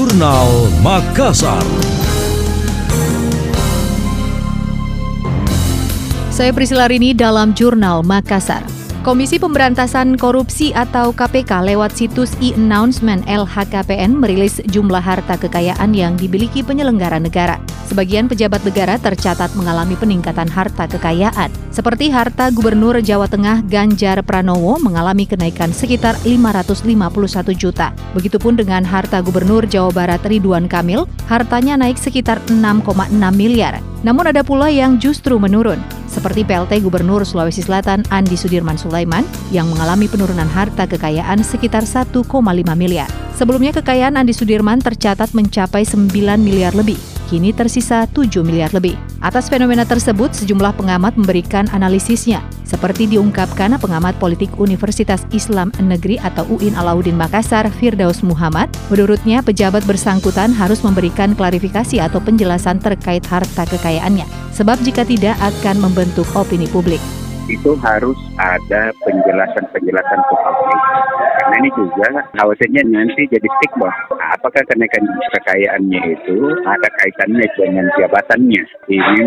Jurnal Makassar. Saya Priscila Rini dalam Jurnal Makassar. Komisi Pemberantasan Korupsi atau KPK lewat situs e-announcement LHKPN merilis jumlah harta kekayaan yang dimiliki penyelenggara negara. Sebagian pejabat negara tercatat mengalami peningkatan harta kekayaan. Seperti harta Gubernur Jawa Tengah Ganjar Pranowo mengalami kenaikan sekitar 551 juta. Begitupun dengan harta Gubernur Jawa Barat Ridwan Kamil, hartanya naik sekitar 6,6 miliar. Namun ada pula yang justru menurun seperti PLT Gubernur Sulawesi Selatan Andi Sudirman Sulaiman yang mengalami penurunan harta kekayaan sekitar 1,5 miliar. Sebelumnya kekayaan Andi Sudirman tercatat mencapai 9 miliar lebih, kini tersisa 7 miliar lebih. Atas fenomena tersebut, sejumlah pengamat memberikan analisisnya, seperti diungkapkan pengamat politik Universitas Islam Negeri atau UIN Alauddin Makassar, Firdaus Muhammad. Menurutnya, pejabat bersangkutan harus memberikan klarifikasi atau penjelasan terkait harta kekayaannya, sebab jika tidak akan membentuk opini publik itu harus ada penjelasan-penjelasan ke publik. Karena ini juga khawatirnya nanti jadi stigma. Apakah kenaikan kekayaannya itu ada kaitannya dengan jabatannya? Ini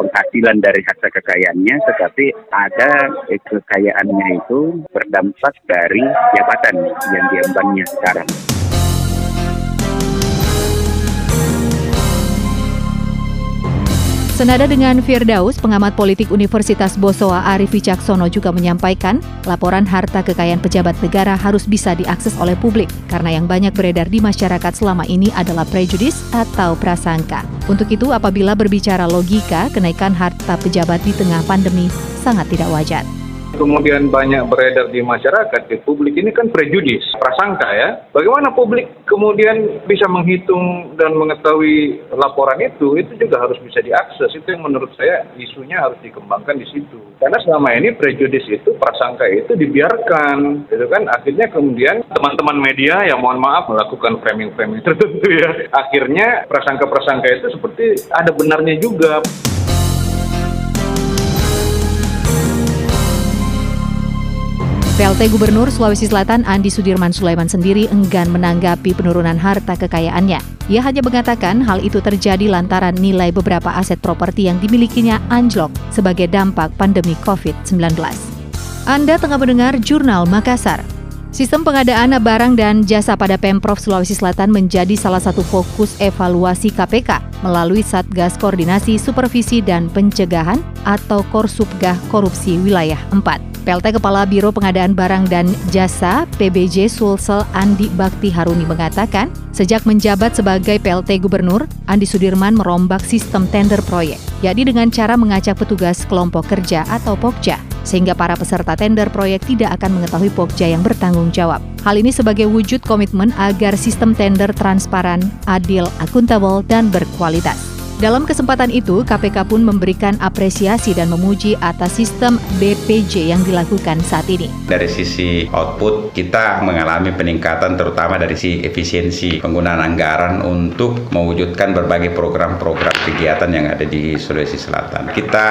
penghasilan dari harta kekayaannya, tetapi ada kekayaannya itu berdampak dari jabatan yang diembannya sekarang. Senada dengan Firdaus, pengamat politik Universitas Bosowa Arif Wicaksono juga menyampaikan laporan harta kekayaan pejabat negara harus bisa diakses oleh publik karena yang banyak beredar di masyarakat selama ini adalah prejudis atau prasangka. Untuk itu, apabila berbicara logika, kenaikan harta pejabat di tengah pandemi sangat tidak wajar kemudian banyak beredar di masyarakat di publik ini kan prejudis prasangka ya. Bagaimana publik kemudian bisa menghitung dan mengetahui laporan itu? Itu juga harus bisa diakses. Itu yang menurut saya isunya harus dikembangkan di situ. Karena selama ini prejudis itu prasangka itu dibiarkan gitu kan? Akhirnya kemudian teman-teman media yang mohon maaf melakukan framing-framing tertentu ya. Akhirnya prasangka-prasangka itu seperti ada benarnya juga PLT Gubernur Sulawesi Selatan Andi Sudirman Sulaiman sendiri enggan menanggapi penurunan harta kekayaannya. Ia hanya mengatakan hal itu terjadi lantaran nilai beberapa aset properti yang dimilikinya anjlok sebagai dampak pandemi COVID-19. Anda tengah mendengar Jurnal Makassar. Sistem pengadaan barang dan jasa pada Pemprov Sulawesi Selatan menjadi salah satu fokus evaluasi KPK melalui Satgas Koordinasi Supervisi dan Pencegahan atau Korsubgah Korupsi Wilayah 4. PLT Kepala Biro Pengadaan Barang dan Jasa PBJ Sulsel Andi Bakti Haruni mengatakan, sejak menjabat sebagai PLT Gubernur, Andi Sudirman merombak sistem tender proyek, yakni dengan cara mengacak petugas kelompok kerja atau POKJA, sehingga para peserta tender proyek tidak akan mengetahui POKJA yang bertanggung jawab. Hal ini sebagai wujud komitmen agar sistem tender transparan, adil, akuntabel, dan berkualitas. Dalam kesempatan itu, KPK pun memberikan apresiasi dan memuji atas sistem BPJ yang dilakukan saat ini. Dari sisi output, kita mengalami peningkatan terutama dari sisi efisiensi penggunaan anggaran untuk mewujudkan berbagai program-program kegiatan yang ada di Sulawesi Selatan. Kita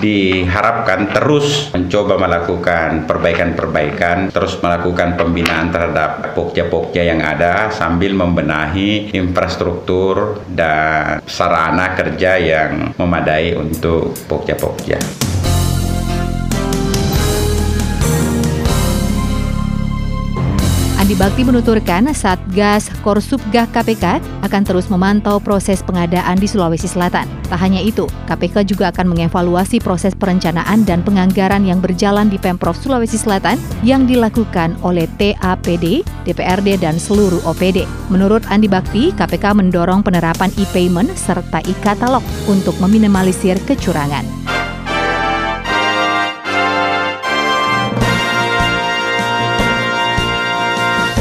diharapkan terus mencoba melakukan perbaikan-perbaikan, terus melakukan pembinaan terhadap pokja-pokja yang ada sambil membenahi infrastruktur dan sarana kerja yang memadai untuk pokja-pokja. Andi Bakti menuturkan Satgas Korsubgah KPK akan terus memantau proses pengadaan di Sulawesi Selatan. Tak hanya itu, KPK juga akan mengevaluasi proses perencanaan dan penganggaran yang berjalan di Pemprov Sulawesi Selatan yang dilakukan oleh TAPD, DPRD, dan seluruh OPD. Menurut Andi Bakti, KPK mendorong penerapan e-payment serta e-katalog untuk meminimalisir kecurangan.